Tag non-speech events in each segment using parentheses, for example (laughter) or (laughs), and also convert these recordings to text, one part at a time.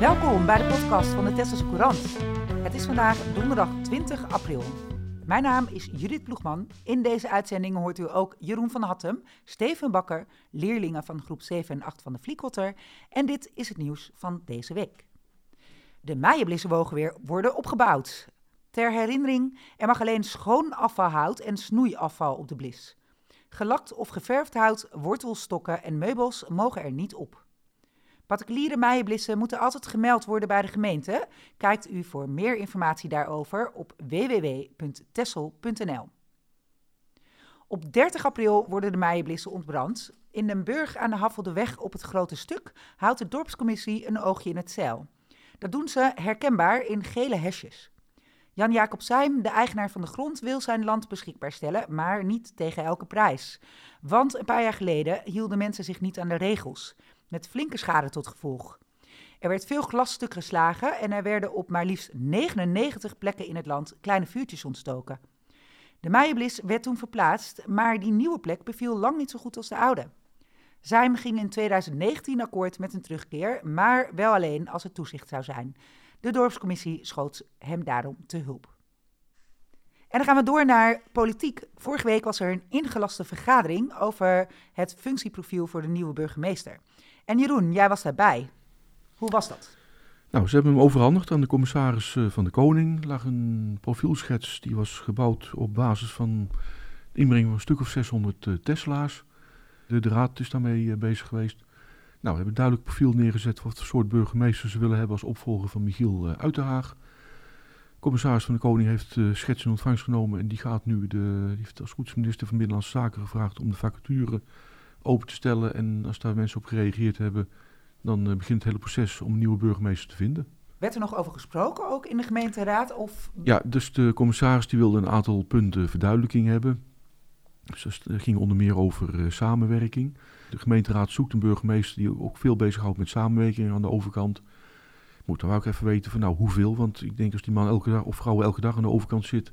Welkom bij de podcast van de Tesselse Courant. Het is vandaag donderdag 20 april. Mijn naam is Judith Ploegman. In deze uitzending hoort u ook Jeroen van Hattem, Steven Bakker, leerlingen van groep 7 en 8 van de Vliekotter. En dit is het nieuws van deze week. De Meijenblissen mogen weer worden opgebouwd. Ter herinnering, er mag alleen schoon afvalhout en snoeiafval op de blis. Gelakt of geverfd hout, wortelstokken en meubels mogen er niet op. Particuliere meienblissen moeten altijd gemeld worden bij de gemeente. Kijkt u voor meer informatie daarover op www.tessel.nl. Op 30 april worden de meienblissen ontbrand. In Den Burg aan de Haffelde op het Grote Stuk houdt de dorpscommissie een oogje in het zeil. Dat doen ze herkenbaar in gele hesjes. Jan-Jacob Seim, de eigenaar van de grond, wil zijn land beschikbaar stellen, maar niet tegen elke prijs. Want een paar jaar geleden hielden mensen zich niet aan de regels met flinke schade tot gevolg. Er werd veel glasstuk geslagen en er werden op maar liefst 99 plekken in het land kleine vuurtjes ontstoken. De Meijenblis werd toen verplaatst, maar die nieuwe plek beviel lang niet zo goed als de oude. Zijm ging in 2019 akkoord met een terugkeer, maar wel alleen als het toezicht zou zijn. De dorpscommissie schoot hem daarom te hulp. En dan gaan we door naar politiek. Vorige week was er een ingelaste vergadering over het functieprofiel voor de nieuwe burgemeester. En Jeroen, jij was daarbij. Hoe was dat? Nou, ze hebben hem overhandigd aan de commissaris eh, van de Koning. Er lag een profielschets die was gebouwd op basis van de inbreng van een stuk of 600 uh, eh, Tesla's. De, raad is daarmee uh, bezig geweest. Nou, we hebben een duidelijk profiel neergezet wat voor soort burgemeester ze willen hebben als opvolger van Michiel Uiterhaag. De commissaris van de Koning heeft de schets in ontvangst genomen en die gaat nu de, die heeft als goed minister van Binnenlandse Zaken gevraagd om de vacature open te stellen. En als daar mensen op gereageerd hebben, dan eh, begint het hele proces om een nieuwe burgemeester te vinden. Werd er nog over gesproken, ook in de gemeenteraad? Of... Ja, dus de commissaris die wilde een aantal punten verduidelijking hebben. Dus het ging onder meer over uh, samenwerking. De gemeenteraad zoekt een burgemeester die ook veel bezighoudt met samenwerking aan de overkant. Moet dan ook even weten van nou hoeveel, want ik denk als die man elke dag of vrouw elke dag aan de overkant zit,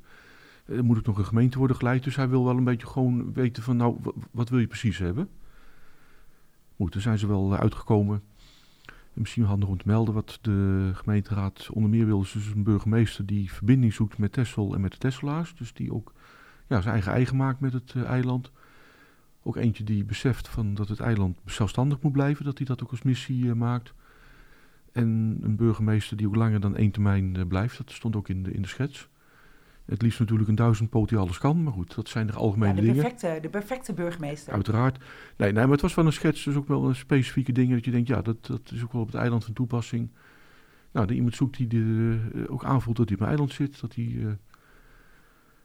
uh, moet het nog een gemeente worden geleid. Dus hij wil wel een beetje gewoon weten van nou wat wil je precies hebben. Goed, zijn ze wel eh, uitgekomen. Misschien handig om te melden wat de gemeenteraad onder meer wil. Dus een burgemeester die verbinding zoekt met Texel en met de Tesselaars. Dus die ook ja, zijn eigen eigen maakt met het uh, eiland. Ook eentje die beseft van dat het eiland zelfstandig moet blijven. Dat hij dat ook als missie uh, maakt. En een burgemeester die ook langer dan één termijn uh, blijft. Dat stond ook in de, in de schets. Het liefst natuurlijk een duizend poot die alles kan. Maar goed, dat zijn de algemene ja, de perfecte, dingen. De perfecte burgemeester. Uiteraard. Nee, nee, maar het was wel een schets. Dus ook wel een specifieke dingen dat je denkt, ja, dat, dat is ook wel op het eiland van toepassing. Nou, dat iemand zoekt die de, uh, ook aanvoelt dat hij op een eiland zit. Dat hij, uh,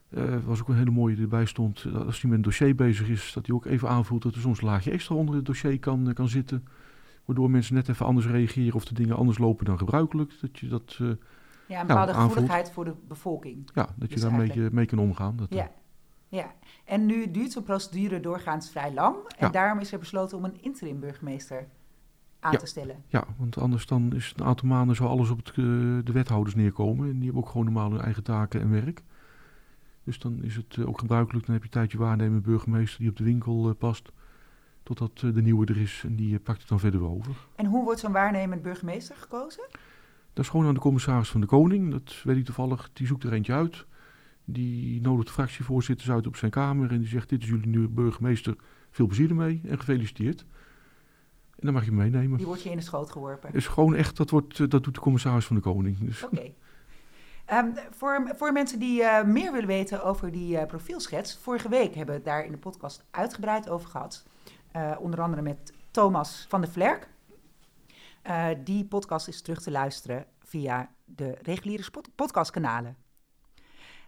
uh, was ook een hele mooie die erbij stond. Als hij met een dossier bezig is, dat hij ook even aanvoelt dat er soms een laagje extra onder het dossier kan, kan zitten. Waardoor mensen net even anders reageren of de dingen anders lopen dan gebruikelijk. Dat je dat ja, een bepaalde nou, gevoeligheid voor de bevolking. Ja, dat je dus daar mee, mee kan omgaan. Dat ja. ja, en nu duurt zo'n procedure doorgaans vrij lang. En daarom is er besloten om een interim burgemeester aan te stellen. Ja, want anders dan is een aantal maanden zo alles op het, uh, de wethouders neerkomen. En die hebben ook gewoon normaal hun eigen taken en werk. Dus dan is het uh, ook gebruikelijk, dan heb je een tijdje waarnemen burgemeester die op de winkel past. Totdat de nieuwe er is en die pakt het dan verder over. En hoe wordt zo'n waarnemend burgemeester gekozen? Dat is gewoon aan de commissaris van de Koning. Dat weet ik toevallig. Die zoekt er eentje uit. Die nodigt de fractievoorzitters uit op zijn kamer. En die zegt: Dit is jullie nieuwe burgemeester. Veel plezier ermee en gefeliciteerd. En dan mag je hem meenemen. Die wordt je in de schoot geworpen. Is gewoon echt, dat, wordt, eh, dat doet de commissaris van de Koning. Dus. Oké. Ehm, voor, voor mensen die uh, meer willen weten over die uh, profielschets, vorige week hebben we het daar in de podcast uitgebreid over gehad. Uh, onder andere met Thomas van der Vlerk. Uh, die podcast is terug te luisteren via de reguliere podcastkanalen.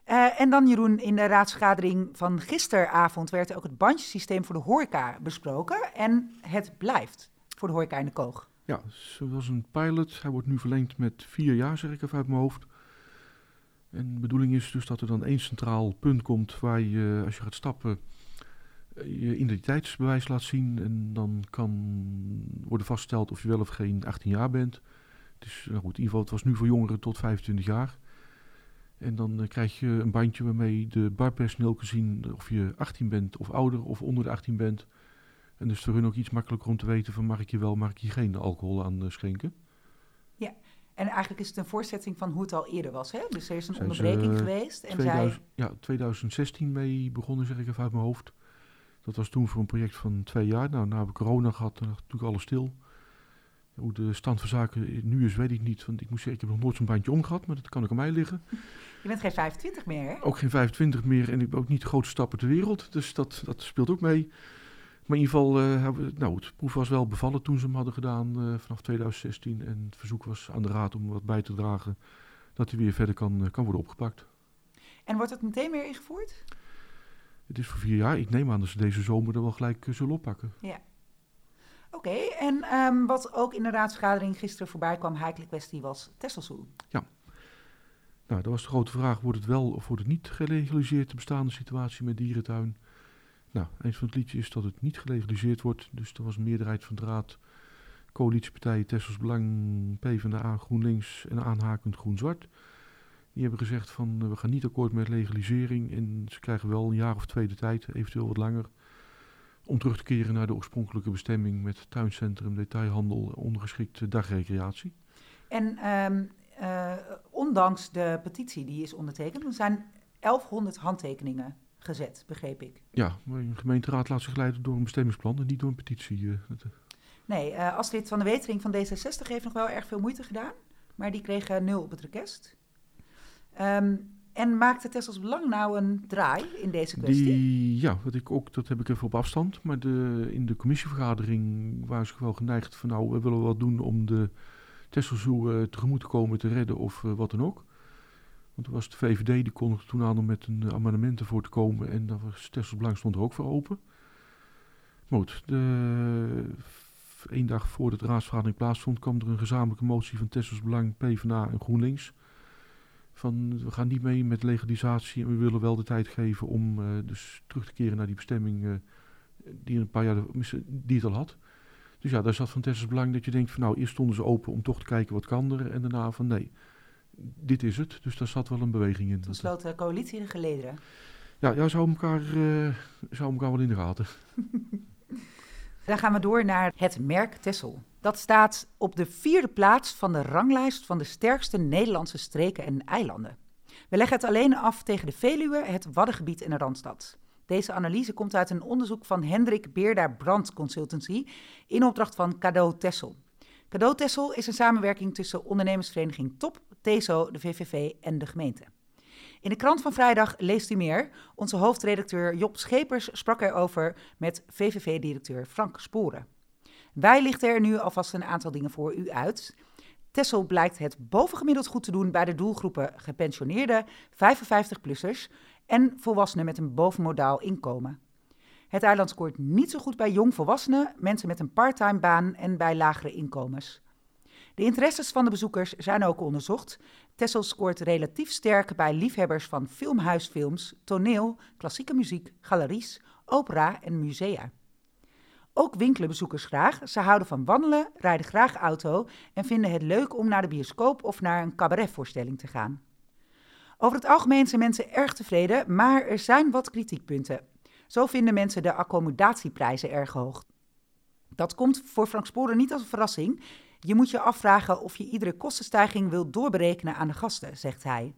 Uh, en dan Jeroen, in de raadsvergadering van gisteravond werd ook het bandjesysteem voor de horeca besproken. En het blijft voor de horeca in de koog. Ja, zoals een pilot. Hij wordt nu verlengd met vier jaar, zeg ik even uit mijn hoofd. En de bedoeling is dus dat er dan één centraal punt komt waar je, als je gaat stappen, je identiteitsbewijs laat zien. En dan kan worden vastgesteld of je wel of geen 18 jaar bent. Dus nou goed, in ieder geval, het was nu voor jongeren tot 25 jaar. En dan uh, krijg je een bandje waarmee de barpersoneel kan zien of je 18 bent of ouder of onder de 18 bent. En dus voor hun ook iets makkelijker om te weten van mag ik je wel, mag ik je geen alcohol aan uh, schenken. Ja, En eigenlijk is het een voortzetting van hoe het al eerder was. Hè? Dus er is een Zijn onderbreking eh, geweest. En 2000, zij, Ja, 2016 mee begonnen, zeg ik even uit mijn hoofd. Dat was toen voor een project van twee jaar. Nou, na hebben we corona gehad, dan natuurlijk alles stil. Hoe de stand van zaken nu is, weet ik niet. Want ik moet zeggen, ik heb nog nooit zo'n bandje omgehad, maar dat kan ook aan mij liggen. je bent geen 25 meer, hè? Ook geen 25 meer en ik ben ook niet de grootste stapper ter wereld. Dus dat, dat speelt ook mee. Maar in ieder geval, eh, hebben we, nou, het proef was wel bevallen toen ze hem hadden gedaan eh, vanaf 2016. En het verzoek was aan de raad om wat bij te dragen dat hij weer verder kan, eh, kan worden opgepakt. En wordt het meteen weer ingevoerd? Het is voor vier jaar. Ik neem aan dat ze deze zomer er wel gelijk eh, zullen oppakken. Oké, en ehm, wat ook in de raadsvergadering gisteren voorbij kwam, heikele kwestie, was Tesselsoe. Nou, dat was de grote vraag, wordt het wel of wordt het niet gelegaliseerd, de bestaande situatie met dierentuin? Nou, eind van het liedje is dat het niet gelegaliseerd wordt. Dus er was een meerderheid van de raad, coalitiepartijen, Tessels Belang, PvdA, GroenLinks en aanhakend Groen-Zwart. Die hebben gezegd van, eh, we gaan niet akkoord met legalisering en ze krijgen wel een jaar of twee de tijd, eventueel wat langer, om terug te keren naar de oorspronkelijke bestemming met tuincentrum, detailhandel, ondergeschikte dagrecreatie. En ehm, eh, ondanks de petitie die is ondertekend, er zijn 1100 handtekeningen gezet, begreep ik. Ja, maar een gemeenteraad laat zich leiden door een bestemmingsplan en niet door een petitie. eh. Nee, eh Astrid van de Wetering van D66 heeft nog wel erg veel moeite gedaan, maar die kreeg nul op het request. Ehm, en maakte Tessels Belang nou een draai in deze kwestie? Die, ja, wat ik ook, dat heb ik even op afstand. Maar de, in de commissievergadering waren ze wel geneigd van nou, we willen wat doen om de Tesselzoe eh, tegemoet te komen te redden of eh, wat dan ook. Want toen was de VVD, die kondigde toen aan om met een eh, amendement ervoor te komen. En daar was Tessels Belang stond er ook voor open. Maar goed, de, één dag voordat de raadsvergadering plaatsvond, kwam er een gezamenlijke motie van Tessels Belang, PvdA en GroenLinks. Van we gaan niet mee met legalisatie en we willen wel de tijd geven om eh, dus terug te keren naar die bestemming eh, die een paar jaar die het al had. Dus ja, daar zat van Tessels belang dat je denkt van nou, eerst stonden ze open om toch te kijken wat kan er en daarna van nee, dit is het. Dus daar zat wel een beweging in. Toen sloot de coalitie de gelederen. ja, ja, zou elkaar, eh zou elkaar wel in de gaten. (laughs) Dan gaan we door naar het merk Tessel. Dat staat op de vierde plaats van de ranglijst van de sterkste Nederlandse streken en eilanden. We leggen het alleen af tegen de Veluwe, het Waddengebied en de Randstad. Deze analyse komt uit een onderzoek van Hendrik Beerda Brand Consultancy in opdracht van Cadeau Tessel. Cadeau Tessel is een samenwerking tussen ondernemersvereniging Top, TESO, de VVV en de gemeente. In de krant van vrijdag leest u meer. Onze hoofdredacteur Job Schepers sprak erover met VVV-directeur Frank Sporen. Wij lichten er nu alvast een aantal dingen voor u uit. Tessel blijkt het bovengemiddeld goed te doen bij de doelgroepen gepensioneerden, 55-plussers en volwassenen met een bovenmodaal inkomen. Het eiland scoort niet zo goed bij jongvolwassenen, mensen met een parttime baan en bij lagere inkomens. De interesses van de bezoekers zijn ook onderzocht. Tessel scoort relatief sterk bij liefhebbers van filmhuisfilms, toneel, klassieke muziek, galeries, opera en musea. Ook winkelen bezoekers graag. Ze houden van wandelen, rijden graag auto en vinden het leuk om naar de bioscoop of naar een cabaretvoorstelling te gaan. Over het algemeen zijn mensen erg tevreden, maar er zijn wat kritiekpunten. Zo vinden mensen de accommodatieprijzen erg hoog. Dat komt voor Frank Sporen niet als een verrassing. Je moet je afvragen of je iedere kostenstijging wilt doorberekenen aan de gasten, zegt hij.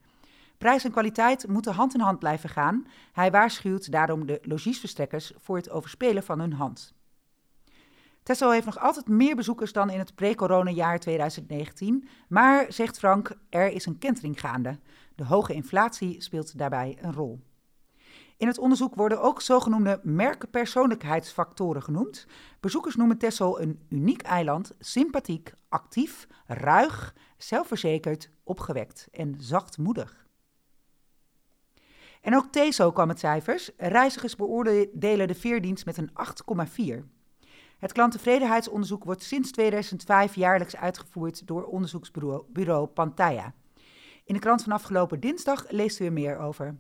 Prijs en kwaliteit moeten hand in hand blijven gaan. Hij waarschuwt daarom de logiesverstrekkers voor het overspelen van hun hand. Texel heeft nog altijd meer bezoekers dan in het pre-corona-jaar 2019. Maar, zegt Frank, er is een kentering gaande. De hoge inflatie speelt daarbij een rol. In het onderzoek worden ook zogenoemde merkpersoonlijkheidsfactoren genoemd. Bezoekers noemen Texel een uniek eiland, sympathiek, actief, ruig, zelfverzekerd, opgewekt en zachtmoedig. En ook TESO kwam met cijfers. Reizigers beoordelen de veerdienst met een 8,4. Het klanttevredenheidsonderzoek wordt sinds 2005 jaarlijks uitgevoerd door onderzoeksbureau bureau Pantaya. In de krant van afgelopen dinsdag leest u er meer over.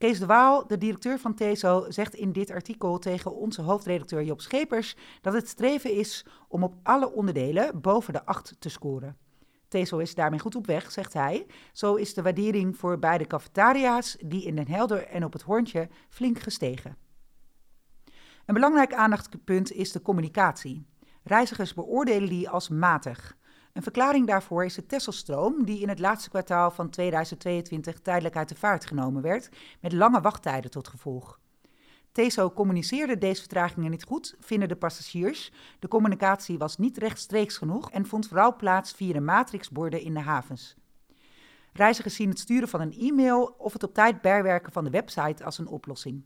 Kees de Waal, de directeur van TESO, zegt in dit artikel tegen onze hoofdredacteur Job Schepers dat het streven is om op alle onderdelen boven de 8 te scoren. TESO is daarmee goed op weg, zegt hij. Zo is de waardering voor beide cafetaria's, die in Den Helder en op het Hoorntje, flink gestegen. Een belangrijk aandachtspunt is de communicatie. Reizigers beoordelen die als matig. Een verklaring daarvoor is de Tesselstroom, die in het laatste kwartaal van 2022 tijdelijk uit de vaart genomen werd, met lange wachttijden tot gevolg. TESO communiceerde deze vertragingen niet goed, vinden de passagiers. De communicatie was niet rechtstreeks genoeg en vond vooral plaats via de matrixborden in de havens. Reizigers zien het sturen van een e-mail of het op tijd bijwerken van de website als een oplossing.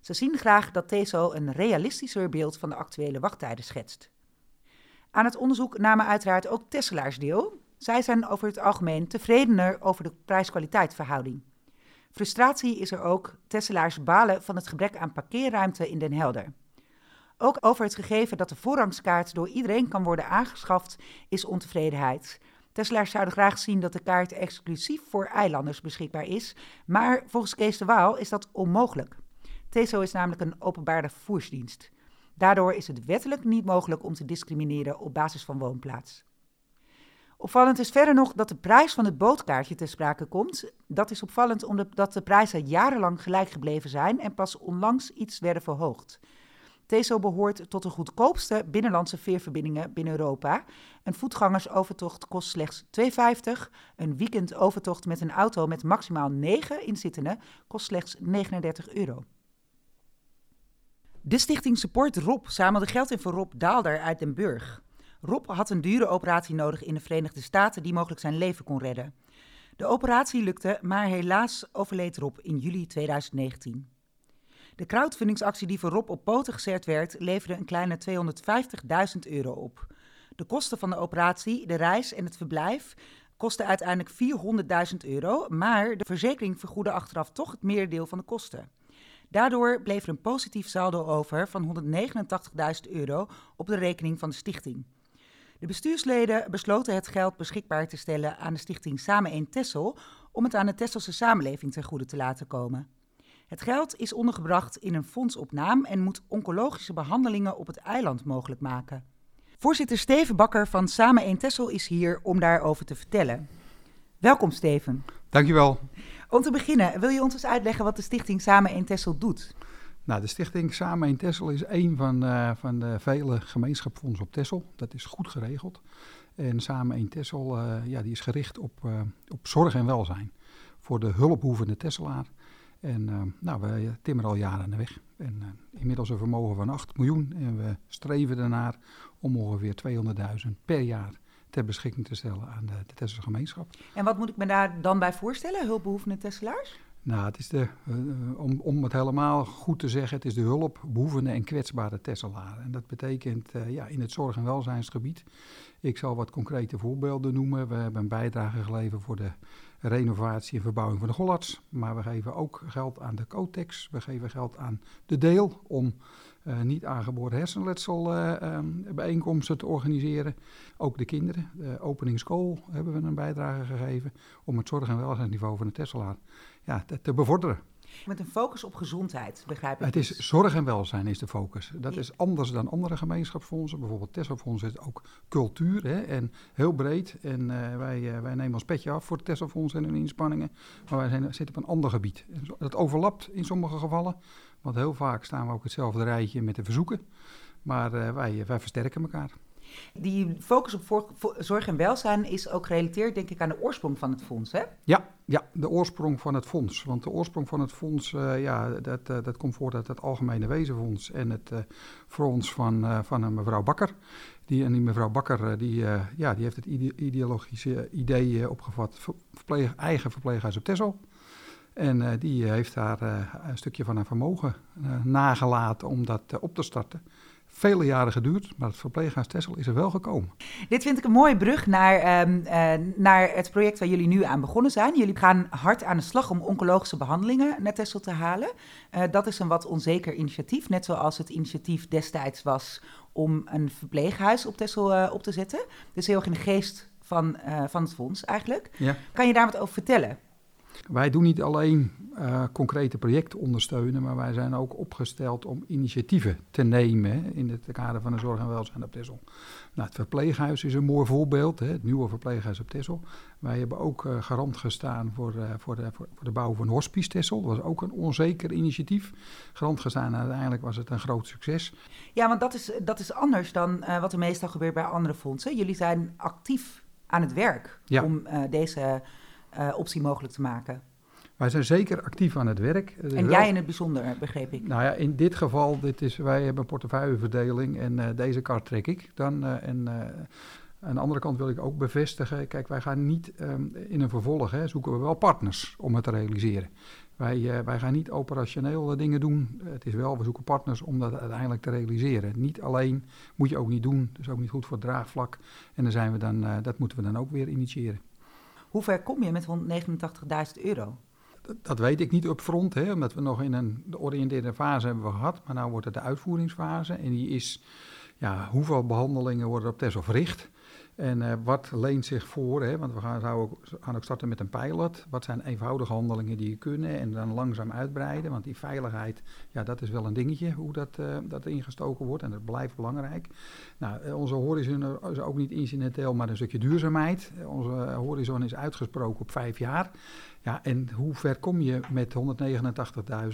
Ze zien graag dat TESO een realistischer beeld van de actuele wachttijden schetst. Aan het onderzoek namen uiteraard ook Tesselaars deel. Zij zijn over het algemeen tevredener over de prijs-kwaliteit verhouding. Frustratie is er ook. Tesselaars balen van het gebrek aan parkeerruimte in Den Helder. Ook over het gegeven dat de voorrangskaart door iedereen kan worden aangeschaft, is ontevredenheid. Tesselaars zouden graag zien dat de kaart exclusief voor eilanders beschikbaar is, maar volgens Kees de Waal is dat onmogelijk. TESO is namelijk een openbare vervoersdienst. Daardoor is het wettelijk niet mogelijk om te discrimineren op basis van woonplaats. Opvallend is verder nog dat de prijs van het bootkaartje ter sprake komt. Dat is opvallend omdat de prijzen jarenlang gelijk gebleven zijn en pas onlangs iets werden verhoogd. TESO behoort tot de goedkoopste binnenlandse veerverbindingen binnen Europa. Een voetgangersovertocht kost slechts 2,50. Een weekendovertocht met een auto met maximaal 9 inzittenden kost slechts 39 euro. De stichting Support Rob zamelde geld in voor Rob Daalder uit Den Burg. Rob had een dure operatie nodig in de Verenigde Staten die mogelijk zijn leven kon redden. De operatie lukte, maar helaas overleed Rob in juli 2019. De crowdfundingsactie die voor Rob op poten gezet werd, leverde een kleine 250.000 euro op. De kosten van de operatie, de reis en het verblijf kostten uiteindelijk 400.000 euro, maar de verzekering vergoedde achteraf toch het merendeel van de kosten. Daardoor bleef er een positief saldo over van 189.000 euro op de rekening van de stichting. De bestuursleden besloten het geld beschikbaar te stellen aan de stichting Samen 1 Tessel om het aan de Tesselse samenleving ten goede te laten komen. Het geld is ondergebracht in een fonds op naam en moet oncologische behandelingen op het eiland mogelijk maken. Voorzitter Steven Bakker van Samen 1 Tessel is hier om daarover te vertellen. Welkom Steven. Dankjewel. Om te beginnen, wil je ons eens uitleggen wat de stichting Samen 1 Tessel doet? Nou, de stichting Samen 1 Tessel is een van, uh, van de vele gemeenschapsfondsen op Tessel. Dat is goed geregeld. En Samen 1 Tessel uh, ja, die is gericht op, uh, op zorg en welzijn voor de hulpbehoevende Tesselaar. En nou, wij timmeren al jaren aan de weg. En inmiddels een vermogen van 8 miljoen. En we streven ernaar om ongeveer 200.000 per jaar ter beschikking te stellen aan de, de Tesselse gemeenschap. En wat moet ik me daar dan bij voorstellen, hulpbehoevende Tesselaars? Nou, het is de, uh, om, om het helemaal goed te zeggen, het is de hulpbehoevende en kwetsbare Tesselaar. En dat betekent uh, ja, in het zorg- en welzijnsgebied. Ik zal wat concrete voorbeelden noemen. We hebben een bijdrage geleverd voor de renovatie en verbouwing van de Gollards. Maar we geven ook geld aan de Cotex. We geven geld aan de Deel om uh, niet aangeboren hersenletsel uh, um, bijeenkomsten te organiseren. Ook de kinderen. De opening school hebben we een bijdrage gegeven om het zorg- en welzijnsniveau van de Tesselaar ja, te, bevorderen. Met een focus op gezondheid, begrijp ik. Het is zorg en welzijn is de focus. Dat is anders dan andere gemeenschapsfondsen. Bijvoorbeeld Tesselfonds is ook cultuur hè, en heel breed. En uh, wij, uh, wij nemen ons petje af voor het Tesselfonds en hun inspanningen. Maar wij zijn, zitten op een ander gebied. Dat overlapt in sommige gevallen. Want heel vaak staan we ook hetzelfde rijtje met de verzoeken. Maar uh, wij, wij versterken elkaar. Die focus op zorg en welzijn is ook gerelateerd, denk ik, aan de oorsprong van het fonds, hè? Ja, ja de oorsprong van het fonds. Want de oorsprong van het fonds, uh, ja, dat, uh, dat komt voort uit het Algemene Wezenfonds en het uh, fonds van, van mevrouw Bakker. Die, en die mevrouw Bakker, die, ja, die heeft het ide ideologische idee opgevat, verpleeg, eigen verpleeghuis op Texel. En die heeft daar een stukje van haar vermogen uh, nagelaten om dat op te starten. Vele jaren geduurd, maar het verpleeghuis Tessel is er wel gekomen. Dit vind ik een mooie brug naar, um, naar het project waar jullie nu aan begonnen zijn. Jullie gaan hard aan de slag om oncologische behandelingen naar Tessel te halen. dat is een wat onzeker initiatief, net zoals het initiatief destijds was om een verpleeghuis op Tessel op te zetten. Dus heel erg in de geest van, van het fonds eigenlijk. Ja. Kan je daar wat over vertellen? Wij doen niet alleen uh, concrete projecten ondersteunen, maar wij zijn ook opgesteld om initiatieven te nemen in het kader van de zorg en welzijn op Texel. Nou, het verpleeghuis is een mooi voorbeeld, hè, het nieuwe verpleeghuis op Texel. Wij hebben ook uh, garant gestaan voor, uh, voor, de, voor, voor, de bouw van Hospice Texel. Dat was ook een onzeker initiatief. Garant gestaan en uiteindelijk was het een groot succes. Ja, want dat is, dat is anders dan wat er meestal gebeurt bij andere fondsen. Jullie zijn actief aan het werk ja. om deze optie mogelijk te maken. Wij zijn zeker actief aan het werk. En jij in het bijzonder, begreep ik. Nou ja, in dit geval, dit is, wij hebben een portefeuilleverdeling en uh, deze kaart trek ik dan. Uh, en uh, aan de andere kant wil ik ook bevestigen, kijk, wij gaan niet um, in een vervolg, hè, zoeken we wel partners om het te realiseren. Wij, wij gaan niet operationeel dingen doen. Het is wel, we zoeken partners om dat uiteindelijk te realiseren. Niet alleen, moet je ook niet doen. Dat is ook niet goed voor het draagvlak. En dan zijn we dan, dat moeten we dan ook weer initiëren. Hoe ver kom je met 189.000 euro? dat weet ik niet op front, hè, omdat we nog in een de oriënteerde fase hebben gehad. Maar nu wordt het de uitvoeringsfase en die is, ja, hoeveel behandelingen worden op Tesla verricht? En uh, wat leent zich voor, hè, want we gaan, ook, gaan ook starten met een pilot. Wat zijn eenvoudige handelingen die je kunnen en dan langzaam uitbreiden. Want die veiligheid, ja, dat is wel een dingetje, hoe dat, uh, dat ingestoken wordt. En dat blijft belangrijk. Nou, eh, onze horizon is ook niet incidenteel, maar een stukje duurzaamheid. Onze horizon is uitgesproken op vijf jaar. Ja, en hoe ver kom je met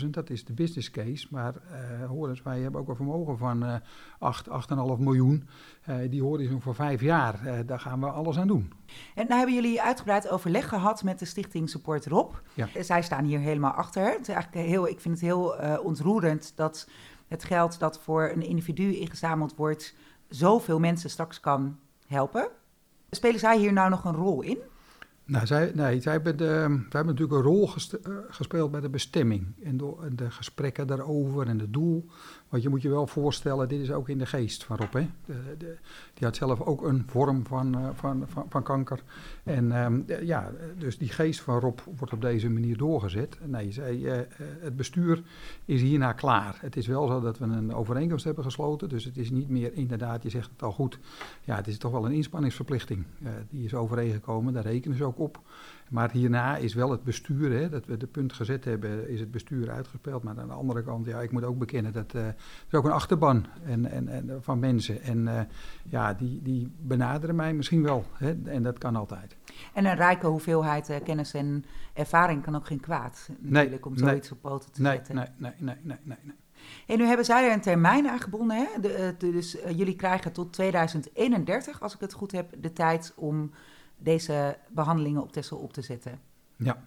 189.000? Dat is de business case. Maar uh, hoor eens, wij hebben ook een vermogen van uh, 8, 8,5 miljoen. Uh, die horizon voor vijf jaar, uh, daar gaan we alles aan doen. En nou hebben jullie uitgebreid overleg gehad met de stichting Support Rob. Ja. Zij staan hier helemaal achter. Het is eigenlijk heel, ik vind het heel ontroerend dat het geld dat voor een individu ingezameld wordt... zoveel mensen straks kan helpen. Spelen zij hier nou nog een rol in? Nou, zij, nee, zij hebben, de, zij hebben natuurlijk een rol eh, gespeeld bij de bestemming en de, de, gesprekken daarover en het doel. Want je moet je wel voorstellen, dit is ook in de geest van Rob. Hè? De, de, die had zelf ook een vorm van, uh, van, van, kanker. En um, ja, dus die geest van Rob wordt op deze manier doorgezet. Nee, zij, uh, het bestuur is hierna klaar. Het is wel zo dat we een overeenkomst hebben gesloten. Dus het is niet meer inderdaad, je zegt het al goed. Ja, het is toch wel een inspanningsverplichting. Die is overeengekomen, daar rekenen ze ook op. Maar hierna is wel het bestuur, hè, dat we de punt gezet hebben, is het bestuur uitgespeeld. Maar aan de andere kant, ja, ik moet ook bekennen dat uh, er is ook een achterban en, en, en, van mensen. En uh, ja, die, die benaderen mij misschien wel. Hè, en dat kan altijd. En een rijke hoeveelheid uh, kennis en ervaring kan ook geen kwaad. Natuurlijk, nee, om zoiets nee, op poten te nee, zetten. Nee, nee, nee, nee, nee, nee. En nu hebben zij er een termijn aangebonden. Hè? De, de, dus jullie krijgen tot 2031, als ik het goed heb, de tijd om deze behandelingen op Texel op te zetten. Ja.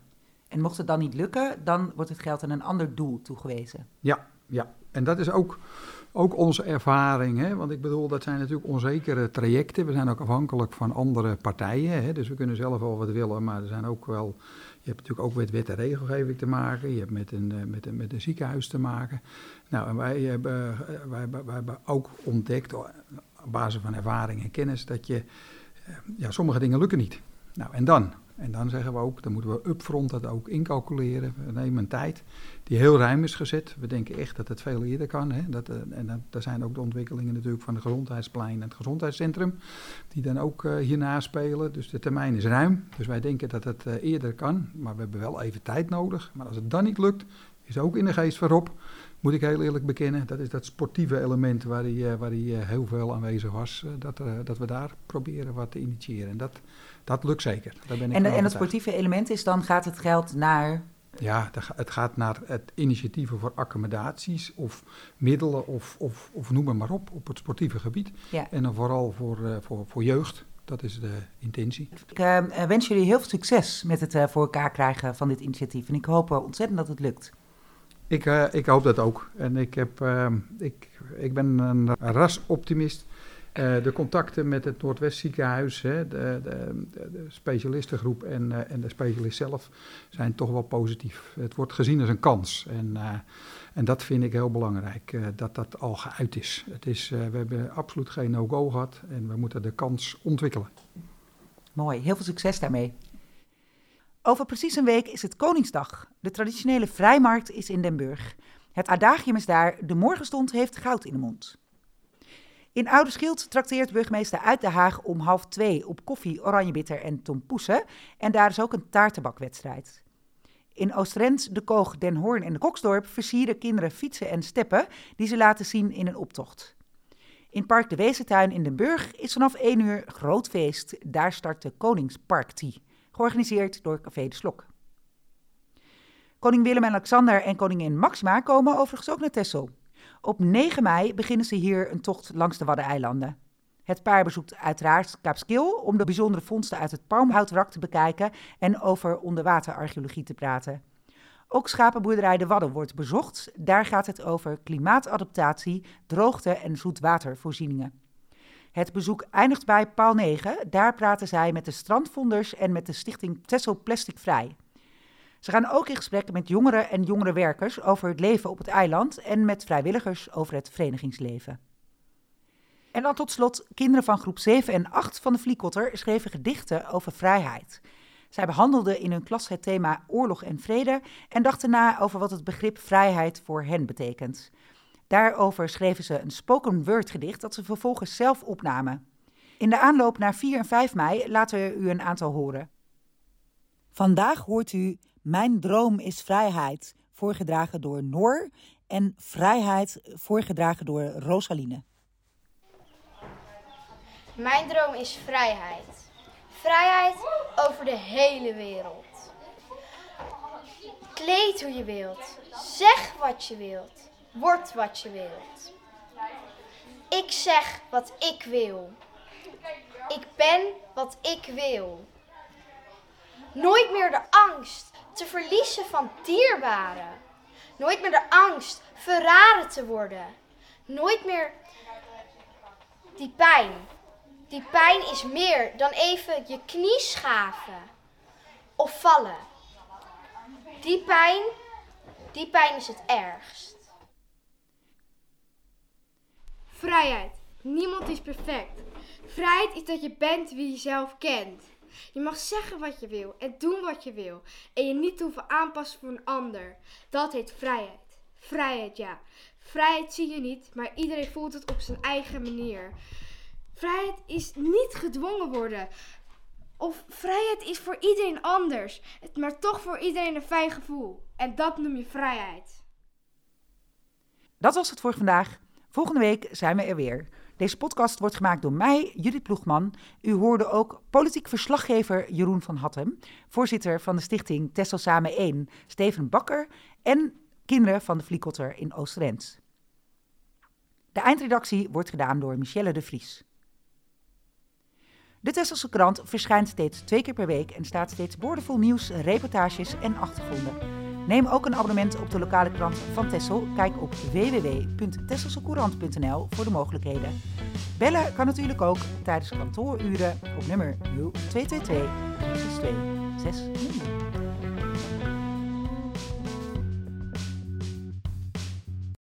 En mocht het dan niet lukken, dan wordt het geld aan een ander doel toegewezen. Ja, ja. En dat is ook, ook onze ervaring. Hè? Want ik bedoel, dat zijn natuurlijk onzekere trajecten. We zijn ook afhankelijk van andere partijen. Hè? Dus we kunnen zelf wel wat willen, maar er zijn ook wel... Je hebt natuurlijk ook met wet en regelgeving te maken. Je hebt met een, eh, met een, met een ziekenhuis te maken. Nou, en wij hebben, eh, wij, wij hebben ook ontdekt, op basis van ervaring en kennis, dat je ja, sommige dingen lukken niet. Nou, en dan? En dan zeggen we ook, dan moeten we upfront dat ook incalculeren. We nemen een tijd die heel ruim is gezet. We denken echt dat het veel eerder kan. Hè? Dat, uh, en daar zijn ook de ontwikkelingen natuurlijk van het gezondheidsplein en het gezondheidscentrum, die dan ook uh, hierna spelen. Dus de termijn is ruim. Dus wij denken dat het uh, eerder kan, maar we hebben wel even tijd nodig. Maar als het dan niet lukt, is ook in de geest voorop moet ik heel eerlijk bekennen. Dat is dat sportieve element waar hij, eh, waar hij eh, heel veel aanwezig was. Eh, dat, dat we daar proberen wat te initiëren. En dat, dat lukt zeker. Daar ben ik en, en het sportieve element is dan gaat het geld naar... Ja, het gaat naar het initiatieven voor accommodaties of middelen of, of, of noem maar op op het sportieve gebied. Ja. En dan vooral voor, voor, voor jeugd. Dat is de intentie. Ik uh, wens jullie heel veel succes met het uh, voor elkaar krijgen van dit initiatief. En ik hoop ontzettend dat het lukt. Ik, uh, ik hoop dat ook. En ik, heb, uh, ik, ik ben een rasoptimist. Uh, de contacten met het Noordwest ziekenhuis, hè, de, de, de, specialistengroep en, en de specialist zelf zijn toch wel positief. Het wordt gezien als een kans. En, en dat vind ik heel belangrijk, dat dat al geuit is. Het is we hebben absoluut geen no-go gehad en we moeten de kans ontwikkelen. Mooi, heel veel succes daarmee. Over precies een week is het Koningsdag. De traditionele vrijmarkt is in Den Burg. Het adagium is daar, de morgenstond heeft goud in de mond. In Oude Schild trakteert burgemeester Uit de Haag om half twee op koffie, oranjebitter en tompoesen. En daar is ook een taartenbakwedstrijd. In Oostrent, De Koog, Den Hoorn en de Koksdorp versieren kinderen fietsen en steppen die ze laten zien in een optocht. In Park de Wezentuin in Den Burg is vanaf 1 uur groot feest. Daar start de Koningsparkty, georganiseerd door Café de Slok. Koning Willem en Alexander en koningin Maxima komen overigens ook naar Texel. Op 9 mei beginnen ze hier een tocht langs de Waddeneilanden. Het paar bezoekt uiteraard Kaapskil om de bijzondere vondsten uit het palmhoutwrak te bekijken en over onderwaterarcheologie te praten. Ook schapenboerderij De Wadden wordt bezocht. Daar gaat het over klimaatadaptatie, droogte en zoetwatervoorzieningen. Het bezoek eindigt bij paal 9. Daar praten zij met de strandvonders en met de stichting Tessel Plastic Vrij. Ze gaan ook in gesprek met jongeren en jongere werkers over het leven op het eiland en met vrijwilligers over het verenigingsleven. En dan tot slot, kinderen van groep 7 en 8 van de Vliekotter schreven gedichten over vrijheid. Zij behandelden in hun klas het thema oorlog en vrede en dachten na over wat het begrip vrijheid voor hen betekent. Daarover schreven ze een spoken word gedicht dat ze vervolgens zelf opnamen. In de aanloop naar 4 en 5 mei laten we u een aantal horen. Vandaag hoort u Mijn droom is vrijheid, voorgedragen door Noor en Vrijheid, voorgedragen door Rosaline. Mijn droom is vrijheid. Vrijheid over de hele wereld. Kleed hoe je wilt. Zeg wat je wilt. Word wat je wilt. Ik zeg wat ik wil. Ik ben wat ik wil. Nooit meer de angst te verliezen van dierbaren. Nooit meer de angst verraden te worden. Nooit meer die pijn die pijn is meer dan even je knie schaven of vallen. Die pijn, die pijn is het ergst. Vrijheid. Niemand is perfect. Vrijheid is dat je bent wie je zelf kent. Je mag zeggen wat je wil en doen wat je wil. En je niet hoeven aanpassen voor een ander. Dat heet vrijheid. Vrijheid, ja. Vrijheid zie je niet, maar iedereen voelt het op zijn eigen manier. Vrijheid is niet gedwongen worden. Of vrijheid is voor iedereen anders, maar toch voor iedereen een fijn gevoel. En dat noem je vrijheid. Dat was het voor vandaag. Volgende week zijn we er weer. Deze podcast wordt gemaakt door mij, Judith Ploegman. U hoorde ook politiek verslaggever Jeroen van Hattem, voorzitter van de stichting Tessel Samen 1, Steven Bakker en kinderen van de Vliekotter in Oost-Rens. De eindredactie wordt gedaan door Michelle de Vries. De Tesselse krant verschijnt steeds twee keer per week en staat steeds boordevol nieuws, reportages en achtergronden. Neem ook een abonnement op de lokale krant van Tessel. Kijk op www.tesselsecourant.nl voor de mogelijkheden. Bellen kan natuurlijk ook tijdens kantooruren op nummer 0222 362 600.